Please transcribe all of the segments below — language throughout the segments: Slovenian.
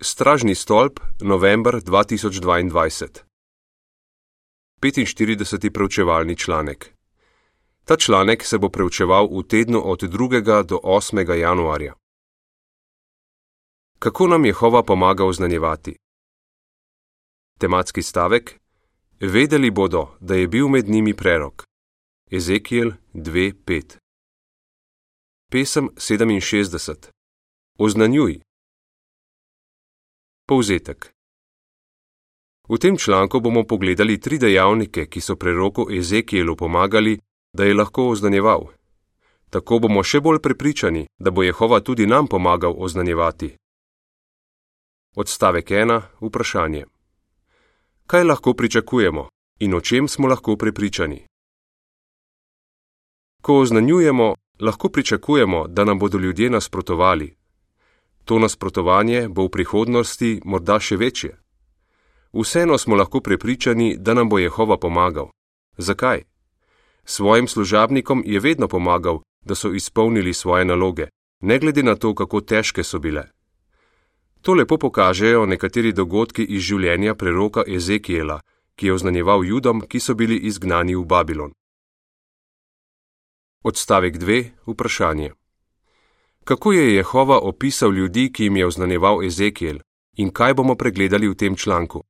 Stražni stolp, november 2022. 45. preučevalni članek. Ta članek se bo preučeval v tednu od 2. do 8. januarja. Kako nam Jehova pomaga oznanjevati? Tematski stavek: Vedeli bodo, da je bil med njimi prerok. Ezekiel 2:5. Pesem 67. Oznanjuj. Povzetek. V tem članku bomo pogledali tri dejavnike, ki so preroku Ezekielu pomagali, da je lahko oznanjeval. Tako bomo še bolj prepričani, da bo Jehova tudi nam pomagal oznanjevati. Odstavek 1. Vprašanje. Kaj lahko pričakujemo in o čem smo lahko prepričani? Ko oznanjujemo, lahko pričakujemo, da nam bodo ljudje nasprotovali, To nasprotovanje bo v prihodnosti morda še večje. Vseeno smo lahko prepričani, da nam bo Jehova pomagal. Zakaj? Svojim služabnikom je vedno pomagal, da so izpolnili svoje naloge, ne glede na to, kako težke so bile. To lepo pokažejo nekateri dogodki iz življenja preroka Ezekiela, ki je oznanjeval Judom, ki so bili izgnani v Babilon. Odstavek 2. Vprašanje kako je Jehova opisal ljudi, ki jim je oznanjeval Ezekiel, in kaj bomo pregledali v tem članku.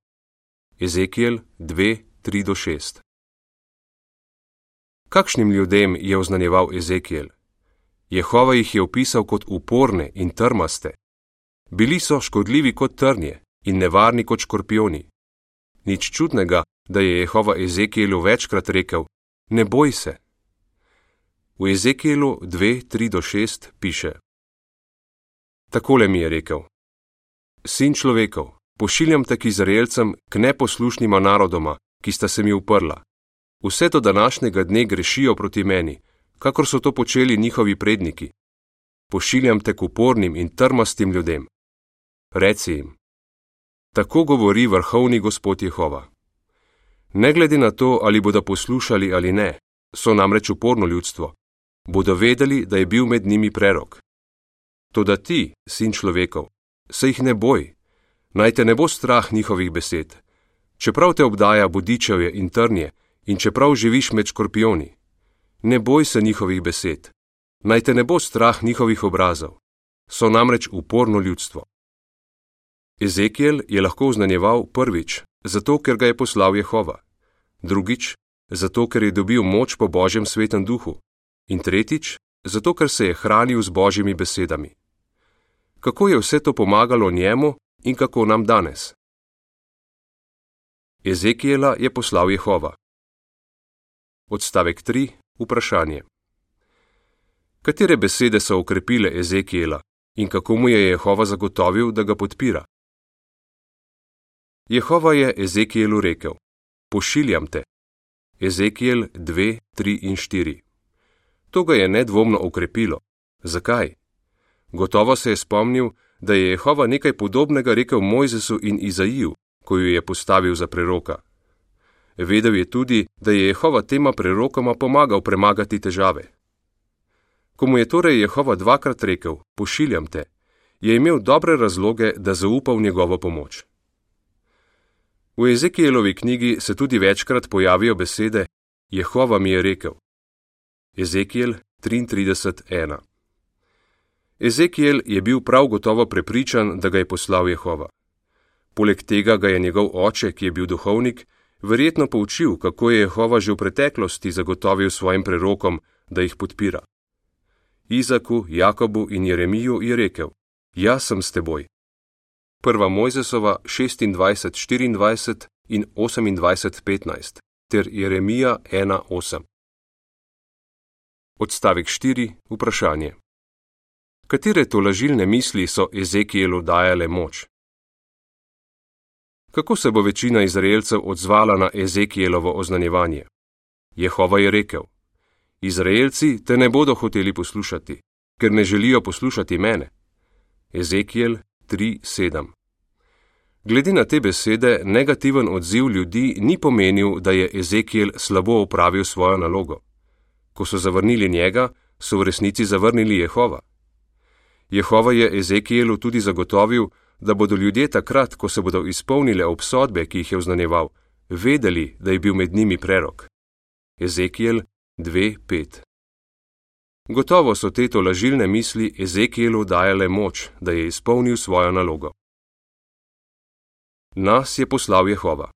Ezekiel 2:3-6 Kakšnim ljudem je oznanjeval Ezekiel? Jehova jih je opisal kot uporne in trmaste. Bili so škodljivi kot trnje in nevarni kot škorpioni. Nič čudnega, da je Jehova Ezekielu večkrat rekel: Ne boj se. V Ezekielu 2:3-6 piše: Takole mi je rekel: Sin človekov, pošiljam te k Izraelcem, k neposlušnima narodoma, ki sta se mi uprla. Vse to današnjega dne grešijo proti meni, kakor so to počeli njihovi predniki. Pošiljam te k upornim in trmastim ljudem. Reci jim: Tako govori vrhovni gospod Jehova. Ne glede na to, ali bodo poslušali ali ne, so namreč uporno ljudstvo, bodo vedeli, da je bil med njimi prerok. Toda ti, sin človekov, se jih ne boj, naj te ne bo strah njihovih besed, čeprav te obdaja bodičevje in trnje in čeprav živiš med škorpioni. Ne boj se njihovih besed, naj te ne bo strah njihovih obrazov, so namreč uporno ljudstvo. Ezekiel je lahko oznanjeval prvič, zato ker ga je poslal Jehova, drugič, zato ker je dobil moč po božjem svetem duhu, in tretjič, zato ker se je hranil z božjimi besedami kako je vse to pomagalo njemu in kako nam danes. Ezekiela je poslal Jehova. Odstavek 3. Vprašanje. Katere besede so okrepile Ezekiela in kako mu je Jehova zagotovil, da ga podpira? Jehova je Ezekielu rekel: Pošiljam te. Ezekiel 2, 3 in 4. To ga je nedvomno okrepilo. Zakaj? Gotovo se je spomnil, da je Jehova nekaj podobnega rekel Mojzesu in Izaiju, ko jo je postavil za preroka. Vedel je tudi, da je Jehova tema prerokoma pomagal premagati težave. Ko mu je torej Jehova dvakrat rekel: Pošiljam te, je imel dobre razloge, da zaupa v njegovo pomoč. V Ezekielovi knjigi se tudi večkrat pojavijo besede: Jehova mi je rekel. Ezekiel 33:1 Ezekiel je bil prav gotovo prepričan, da ga je poslal Jehova. Poleg tega ga je njegov oče, ki je bil duhovnik, verjetno poučil, kako je Jehova že v preteklosti zagotovil svojim prerokom, da jih podpira. Izaku, Jakobu in Jeremiju je rekel: Jaz sem s teboj. Prva Mojzesova 26:24 in 28:15 ter Jeremija 1:8. Odstavek 4. Vprašanje. Katere tolažilne misli so Ezekielu dajale moč? Kako se bo večina Izraelcev odzvala na Ezekielovo oznanjevanje? Jehova je rekel: Izraelci te ne bodo hoteli poslušati, ker ne želijo poslušati mene. Ezekiel 3:7 Glede na te besede, negativen odziv ljudi ni pomenil, da je Ezekiel slabo opravil svojo nalogo. Ko so zavrnili njega, so v resnici zavrnili Jehova. Jehova je Ezekielu tudi zagotovil, da bodo ljudje takrat, ko se bodo izpolnile obsodbe, ki jih je oznanjeval, vedeli, da je bil med njimi prerok. Ezekiel 2:5 Gotovo so te tolažilne misli Ezekielu dajale moč, da je izpolnil svojo nalogo. Nas je poslal Jehova.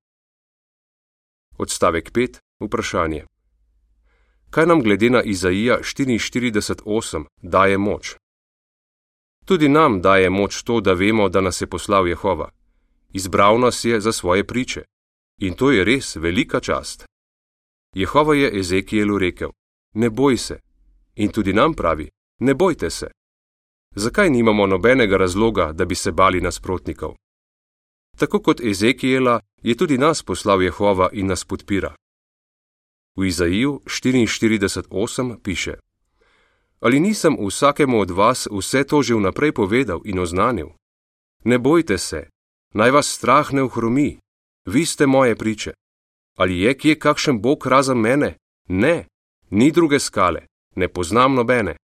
Odstavek 5. Vprašanje. Kaj nam glede na Izaija 44:8 daje moč? Tudi nam daje moč to, da vemo, da nas je poslal Jehova. Izbral nas je za svoje priče. In to je res velika čast. Jehova je Ezekielu rekel: Ne boj se. In tudi nam pravi: Ne bojte se. Zakaj nimamo nobenega razloga, da bi se bali nasprotnikov? Tako kot Ezekiela je tudi nas poslal Jehova in nas podpira. V Izaiju 44:8 piše: Ali nisem vsakemu od vas vse to že vnaprej povedal in oznanil? Ne bojte se, naj vas strah ne ohromi, vi ste moje priče. Ali je kje kakšen bog razen mene? Ne, ni druge skale, ne poznam nobene.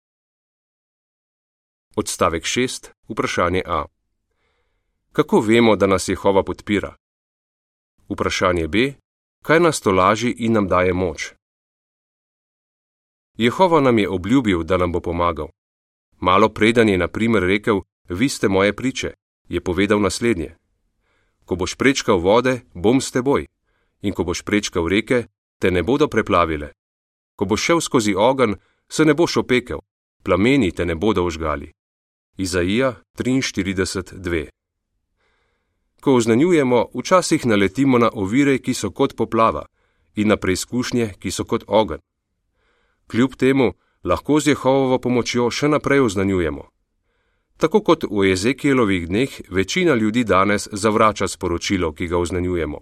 Odstavek 6. Vprašanje A. Kako vemo, da nas Jehova podpira? Vprašanje B. Kaj nas to laži in nam daje moč? Jehova nam je obljubil, da nam bo pomagal. Malo preden je, na primer, rekel: Vi ste moje priče, je povedal naslednje: Ko boš prečkal vode, bom s teboj, in ko boš prečkal reke, te ne bodo preplavile. Ko boš šel skozi ogenj, se ne boš opekel, plameni te ne bodo ožgali. Izaija 43:2 Ko oznanjujemo, včasih naletimo na ovire, ki so kot poplava, in na preizkušnje, ki so kot ogenj. Kljub temu lahko z Jehovovo pomočjo še naprej oznanjujemo. Tako kot v Ezekielovih dneh, večina ljudi danes zavrača sporočilo, ki ga oznanjujemo.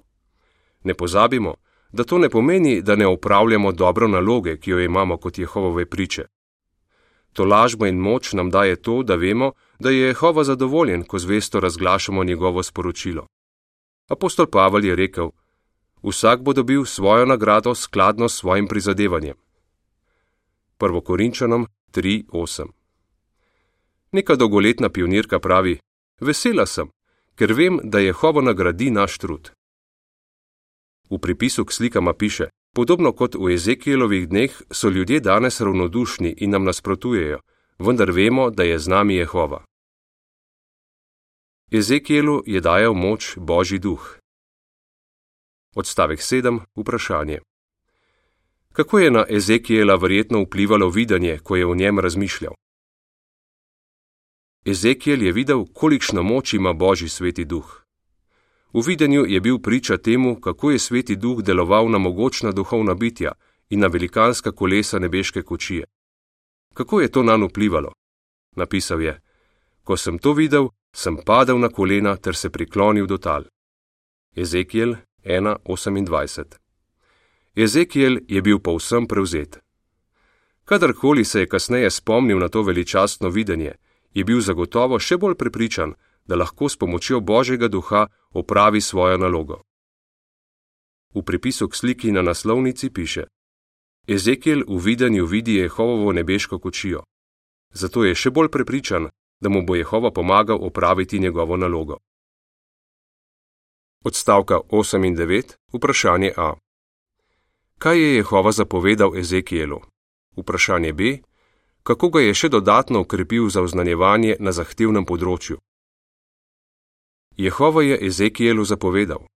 Ne pozabimo, da to ne pomeni, da ne upravljamo dobro naloge, ki jo imamo kot Jehovove priče. To lažbo in moč nam daje to, da vemo, da je Jehova zadovoljen, ko zvesto razglašamo njegovo sporočilo. Apostol Pavel je rekel: Vsak bo dobil svojo nagrado skladno s svojim prizadevanjem. 1. Korinčanom 3:8 Neka dolgoletna pionirka pravi: Vesela sem, ker vem, da Jehova nagradi naš trud. V pripisu k slikama piše: Podobno kot v Ezekielovih dneh so ljudje danes ravnodušni in nam nasprotujejo, vendar vemo, da je z nami Jehova. Ezekielu je dajal moč Božji duh. Odstavek 7. Vprašanje. Kako je na Ezekiela verjetno vplivalo videnje, ko je o njem razmišljal? Ezekiel je videl, kolikšno moč ima Božji sveti duh. V videnju je bil priča temu, kako je sveti duh deloval na mogočna duhovna bitja in na velikanska kolesa nebeške kočije. Kako je to na njo vplivalo? Napisal je: Ko sem to videl, sem padel na kolena ter se priklonil do tal. Ezekiel 1:28 Ezekiel je bil povsem prevzet. Kadarkoli se je kasneje spomnil na to veličastno videnje, je bil zagotovo še bolj prepričan, da lahko s pomočjo Božjega duha opravi svojo nalogo. V pripisu k sliki na naslovnici piše: Ezekiel v videnju vidi Jehovovo nebeško kočijo. Zato je še bolj prepričan, da mu bo Jehova pomagal opraviti njegovo nalogo. Odstavka 8 in 9. Vprašanje A. Kaj je Jehova zapovedal Ezekielu? Vprašanje B. Kako ga je še dodatno ukrepil za oznanjevanje na zahtevnem področju? Jehova je Ezekielu zapovedal: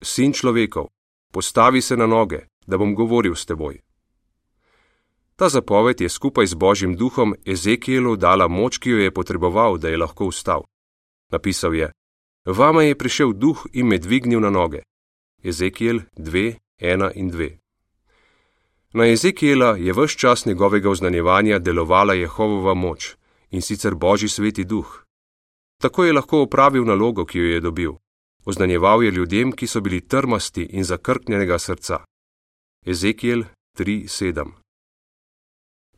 Sin človekov, postavi se na noge, da bom govoril s teboj. Ta zapoved je skupaj z Božjim duhom Ezekielu dala moč, ki jo je potreboval, da je lahko vstal. Napisal je: Vama je prišel duh in me dvignil na noge. Ezekiel 2, 1 in 2. Na Ezekiela je vse čas njegovega oznanjevanja delovala Jehovova moč in sicer Božji sveti duh, Tako je lahko opravil nalogo, ki jo je dobil. Oznanjeval je ljudem, ki so bili trmasti in zakrknjenega srca. Ezekiel 3:7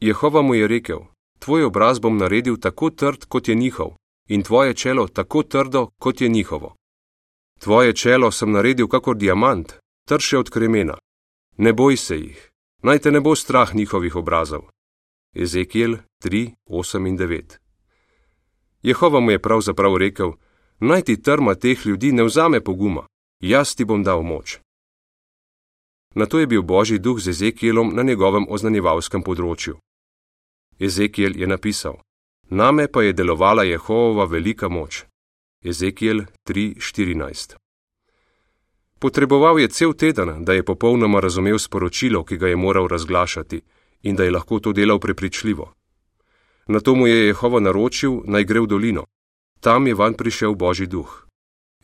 Jehova mu je rekel: Tvoj obraz bom naredil tako trd, kot je njihov, in tvoje čelo tako trdo, kot je njihovo. Tvoje čelo sem naredil kakor diamant, trše od kremena. Ne boj se jih, naj te ne bo strah njihovih obrazov. Ezekiel 3:8 in 9 Jehova mu je pravzaprav rekel: Naj ti trma teh ljudi ne vzame poguma, jaz ti bom dal moč. Na to je bil Božji duh z Ezekielom na njegovem oznanjevalskem področju. Ezekiel je napisal: Name pa je delovala Jehovova velika moč. Ezekiel 3:14. Potreboval je cel teden, da je popolnoma razumel sporočilo, ki ga je moral razglašati, in da je lahko to delal prepričljivo. Na to mu je Jehova naročil, naj gre v dolino. Tam je van prišel Božji duh.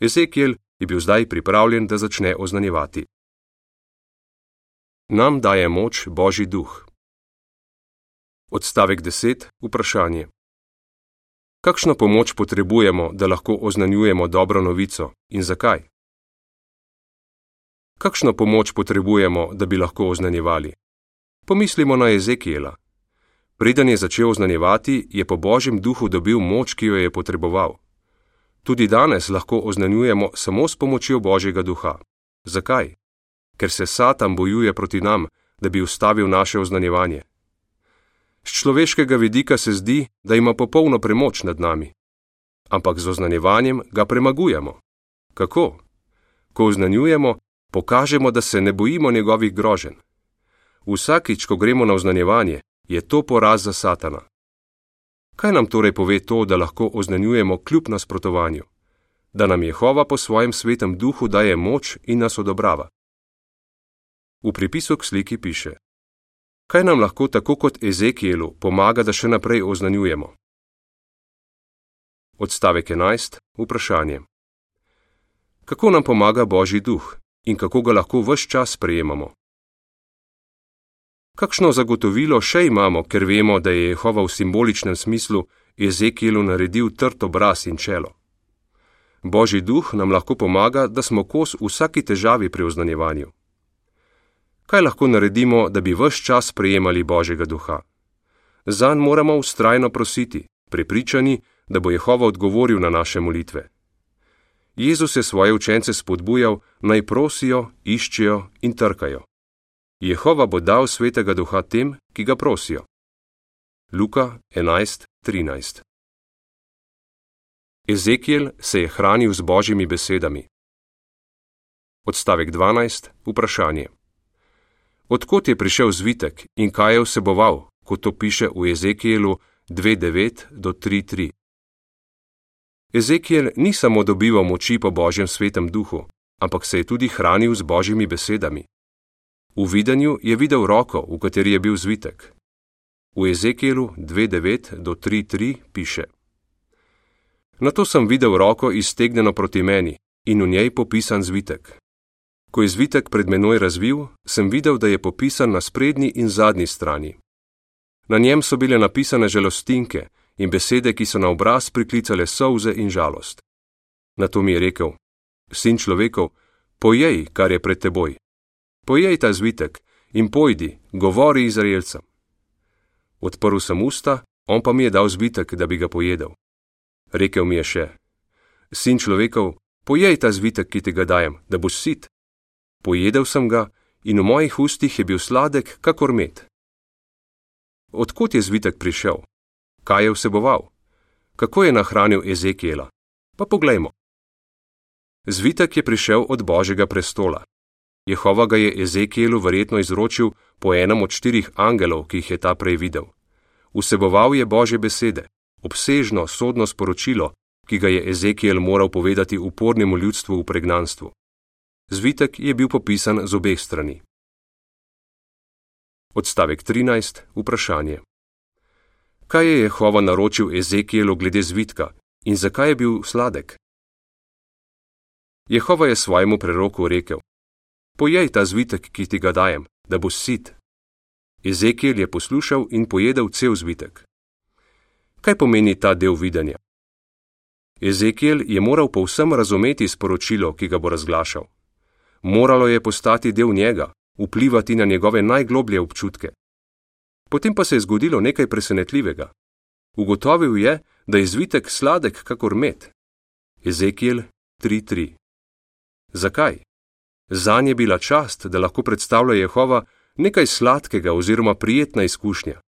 Ezekiel je bil zdaj pripravljen, da začne oznanjevati. Nam daje moč Božji duh. Odstavek 10. Vprašanje. Kakšno pomoč potrebujemo, da lahko oznanjujemo dobro novico in zakaj? Kakšno pomoč potrebujemo, da bi lahko oznanjevali? Pomislimo na Ezekiela. Preden je začel oznanjevati, je po Božjem duhu dobil moč, ki jo je potreboval. Tudi danes lahko oznanjujemo samo s pomočjo Božjega duha. Zakaj? Ker se Satan bojuje proti nam, da bi ustavil naše oznanjevanje. Z človeškega vidika se zdi, da ima popolno premoč nad nami. Ampak z oznanjevanjem ga premagujemo. Kako? Ko oznanjujemo, pokažemo, da se ne bojimo njegovih groženj. Vsakič, ko gremo na oznanjevanje, je to poraz za Satana. Kaj nam torej pove to, da lahko oznanjujemo kljub nasprotovanju? Da nam Jehova po svojem svetem duhu daje moč in nas odobrava. V pripisu k sliki piše: Kaj nam lahko tako kot Ezekielu pomaga, da še naprej oznanjujemo? Odstavek 11. Vprašanje. Kako nam pomaga Božji duh in kako ga lahko vse čas sprejemamo? Kakšno zagotovilo še imamo, ker vemo, da je Jehova v simboličnem smislu Ezekielu naredil trd obraz in čelo? Božji duh nam lahko pomaga, da smo kos vsaki težavi pri oznanjevanju. Kaj lahko naredimo, da bi vse čas prejemali Božjega duha? Zan moramo ustrajno prositi, prepričani, da bo Jehova odgovoril na naše molitve. Jezus je svoje učence spodbujal, naj prosijo, iščejo in trkajo. Jehova bo dal svetega duha tem, ki ga prosijo. Luka 11:13 Ezekiel se je hranil z božjimi besedami. Odstavek 12. Vprašanje. Odkot je prišel zvitek in kaj je vseboval, kot to piše v Ezekielu 2:9 do 3:3? Ezekiel ni samo dobival moči po božjem svetem duhu, ampak se je tudi hranil z božjimi besedami. V videnju je videl roko, v kateri je bil zvitek. V Ezekielu 2:9 do 3:3 piše: Na to sem videl roko iztegnjeno proti meni in v njej popisan zvitek. Ko je zvitek pred menoj razvil, sem videl, da je popisan na sprednji in zadnji strani. Na njem so bile napisane žalostinke in besede, ki so na obraz priklicale solze in žalost. Na to mi je rekel: Sin človekov, pojej, kar je pred teboj. Pojej ta zvitek in pojdi, govori Izraelcem. Odprl sem usta, on pa mi je dal zvitek, da bi ga pojedel. Rekel mi je še: Sin človekov, pojej ta zvitek, ki ti ga dajem, da boš sit. Pojedel sem ga in v mojih ustih je bil sladek, kakor med. Odkot je zvitek prišel? Kaj je vseboval? Kako je nahranil Ezekiela? Pa poglejmo. Zvitek je prišel od Božjega prestola. Jehova ga je Ezekielu verjetno izročil po enem od štirih angelov, ki jih je ta prej videl. Vseboval je Božje besede, obsežno sodno sporočilo, ki ga je Ezekiel moral povedati upornemu ljudstvu v pregnanstvu. Zvitek je bil popisan z obeh strani. Odstavek 13. Vprašanje. Kaj je Jehova naročil Ezekielu glede zvitka in zakaj je bil sladek? Jehova je svojemu preroku rekel: Pojej ta zvitek, ki ti ga dajem, da boš sit. Ezekiel je poslušal in pojedel cel zvitek. Kaj pomeni ta del videnja? Ezekiel je moral povsem razumeti sporočilo, ki ga bo razglašal. Moralo je postati del njega, vplivati na njegove najgloblje občutke. Potem pa se je zgodilo nekaj presenetljivega. Ugotovil je, da je zvitek sladek kakor med. Ezekiel 3:3. Zakaj? Za nje je bila čast, da lahko predstavlja Jehova nekaj sladkega oziroma prijetna izkušnja.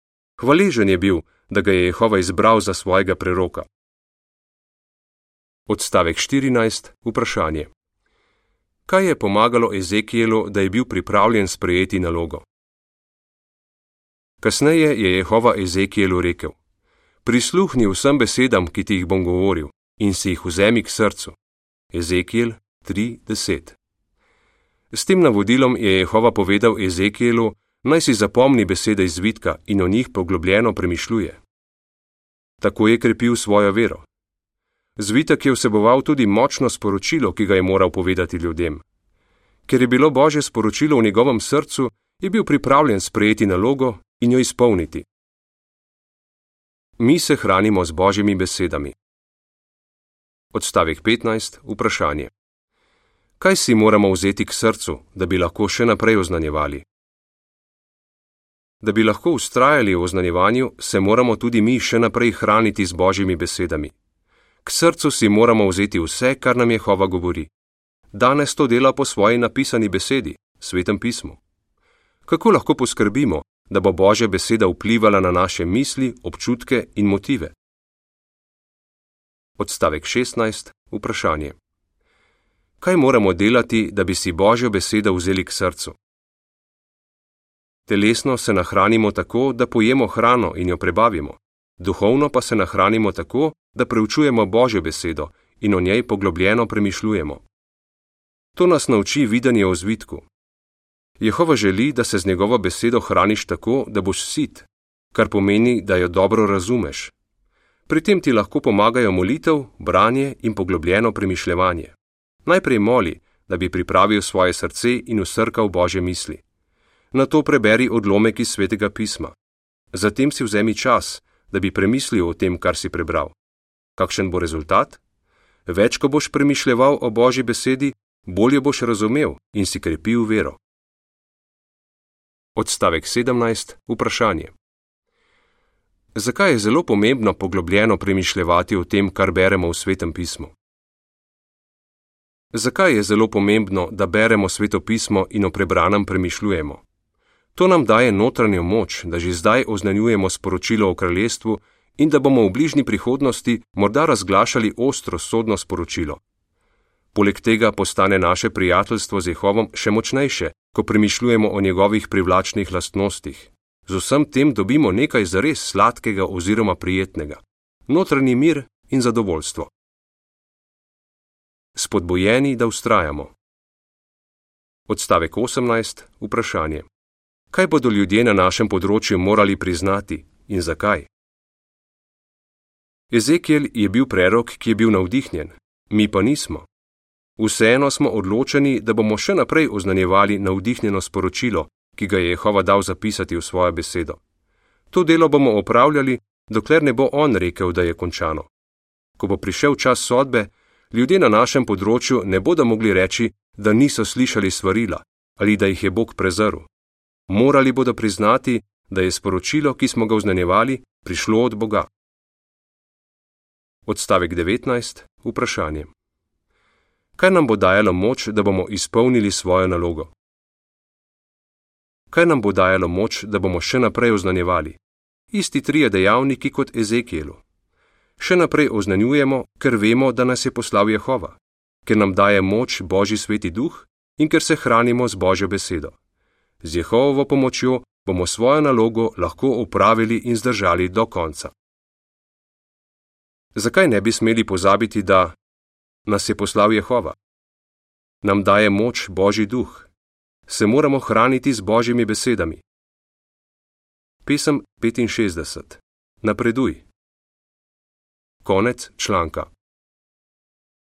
Hvaležen je bil, da ga je Jehova izbral za svojega preroka. Odstavek 14. Vprašanje. Kaj je pomagalo Ezekielu, da je bil pripravljen sprejeti nalogo? Kasneje je Jehova Ezekielu rekel: Prisluhni vsem besedam, ki ti jih bom govoril, in si jih vzemi k srcu. Ezekiel 3:10. S tem navodilom je Jehova povedal Ezekielu, naj si zapomni besede iz vidka in o njih poglobljeno premišljuje. Tako je krepil svojo vero. Zvitek je vseboval tudi močno sporočilo, ki ga je moral povedati ljudem. Ker je bilo Božje sporočilo v njegovem srcu, je bil pripravljen sprejeti nalogo in jo izpolniti. Mi se hranimo z Božjimi besedami. Odstavek 15. Vprašanje. Kaj si moramo vzeti k srcu, da bi lahko še naprej oznanjevali? Da bi lahko ustrajali v oznanjevanju, se moramo tudi mi še naprej hraniti z Božjimi besedami. K srcu si moramo vzeti vse, kar nam Jehova govori. Danes to dela po svoji napisani besedi, svetem pismu. Kako lahko poskrbimo, da bo Božja beseda vplivala na naše misli, občutke in motive? Odstavek 16. Vprašanje. Kaj moramo delati, da bi si Božjo besedo vzeli k srcu? Telesno se nahranimo tako, da pojemo hrano in jo prebavimo, duhovno pa se nahranimo tako, da preučujemo Božjo besedo in o njej poglobljeno premišljujemo. To nas nauči videnje o zvitku. Jehova želi, da se z njegovo besedo hraniš tako, da boš sit, kar pomeni, da jo dobro razumeš. Pri tem ti lahko pomagajo molitev, branje in poglobljeno premišljevanje. Najprej moli, da bi pripravil svoje srce in usrkal Božje misli. Na to preberi odlomek iz svetega pisma. Zatem si vzemi čas, da bi premislil o tem, kar si prebral. Kakšen bo rezultat? Več, ko boš premišljeval o Božji besedi, bolje boš razumel in si krepil vero. Odstavek 17. Vprašanje. Zakaj je zelo pomembno poglobljeno premišljevati o tem, kar beremo v svetem pismu? Zakaj je zelo pomembno, da beremo sveto pismo in o prebranem premišljujemo? To nam daje notranjo moč, da že zdaj oznanjujemo sporočilo o kraljestvu in da bomo v bližnji prihodnosti morda razglašali ostro sodno sporočilo. Poleg tega postane naše prijateljstvo z Jehovom še močnejše, ko premišljujemo o njegovih privlačnih lastnostih. Z vsem tem dobimo nekaj zares sladkega oziroma prijetnega: notranji mir in zadovoljstvo. Spodbojeni, da ustrajamo. Odstavek 18. Vprašanje kaj bodo ljudje na našem področju morali priznati in zakaj. Ezekiel je bil prerok, ki je bil navdihnjen, mi pa nismo. Vseeno smo odločeni, da bomo še naprej oznanjevali navdihnjeno sporočilo, ki ga je Jehova dal zapisati v svojo besedo. To delo bomo opravljali, dokler ne bo on rekel, da je končano. Ko bo prišel čas sodbe, ljudje na našem področju ne bodo mogli reči, da niso slišali svarila ali da jih je Bog prezrl. Morali bodo priznati, da je sporočilo, ki smo ga oznanjevali, prišlo od Boga. Odstavek 19. Vprašanje. Kaj nam bo dajalo moč, da bomo izpolnili svojo nalogo? Kaj nam bo dajalo moč, da bomo še naprej oznanjevali? Isti trije dejavniki kot Ezekielu. Še naprej oznanjujemo, ker vemo, da nas je poslal Jehova, ker nam daje moč Božji sveti duh in ker se hranimo z Božjo besedo. Z Jehovovo pomočjo bomo svojo nalogo lahko upravili in zdržali do konca. Zakaj ne bi smeli pozabiti, da nas je poslal Jehova? Nam daje moč Božji duh. Se moramo hraniti z Božjimi besedami. Pesem 65. Napreduj. Konec članka.